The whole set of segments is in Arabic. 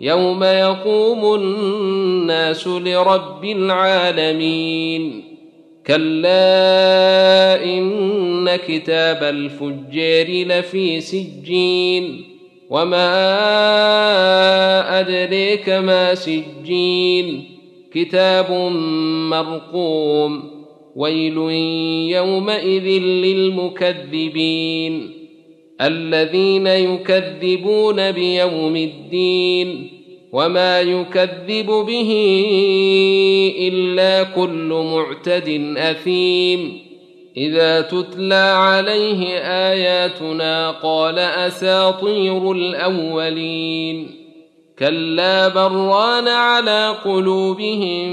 يوم يقوم الناس لرب العالمين. كلا إن كتاب الفجار لفي سجين. وما أدريك ما سجين. كتاب مرقوم. ويل يومئذ للمكذبين. الذين يكذبون بيوم الدين. وما يكذب به إلا كل معتد أثيم. إذا تتلى عليه آياتنا قال أساطير الأولين. كلا بران على قلوبهم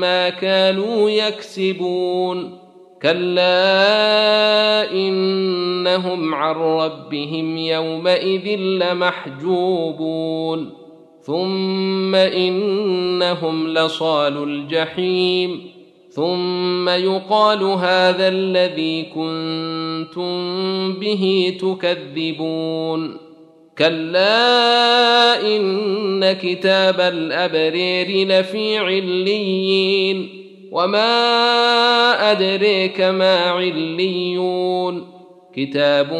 ما كانوا يكسبون. كلا إنهم عن ربهم يومئذ لمحجوبون. ثم انهم لصال الجحيم ثم يقال هذا الذي كنتم به تكذبون كلا ان كتاب الابرير لفي عليين وما أدريك ما عليون كتاب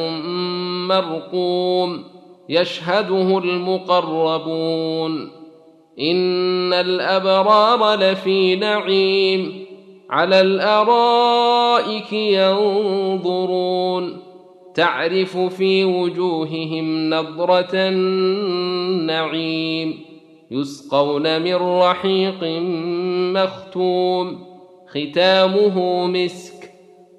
مرقوم يشهده المقربون. إن الأبرار لفي نعيم. على الأرائك ينظرون. تعرف في وجوههم نظرة النعيم. يسقون من رحيق مختوم. ختامه مسك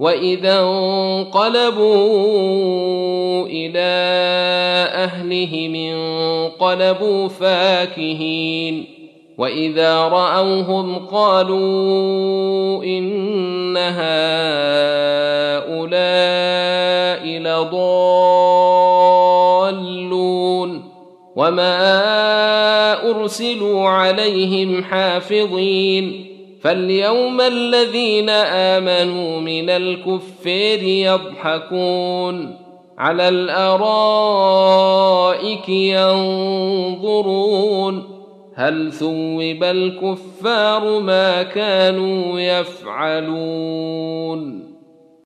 واذا انقلبوا إلى اهلهم انقلبوا فاكهين واذا راوهم قالوا ان هؤلاء لضالون وما ارسلوا عليهم حافظين فاليوم الذين امنوا من الكفار يضحكون على الارائك ينظرون هل ثوب الكفار ما كانوا يفعلون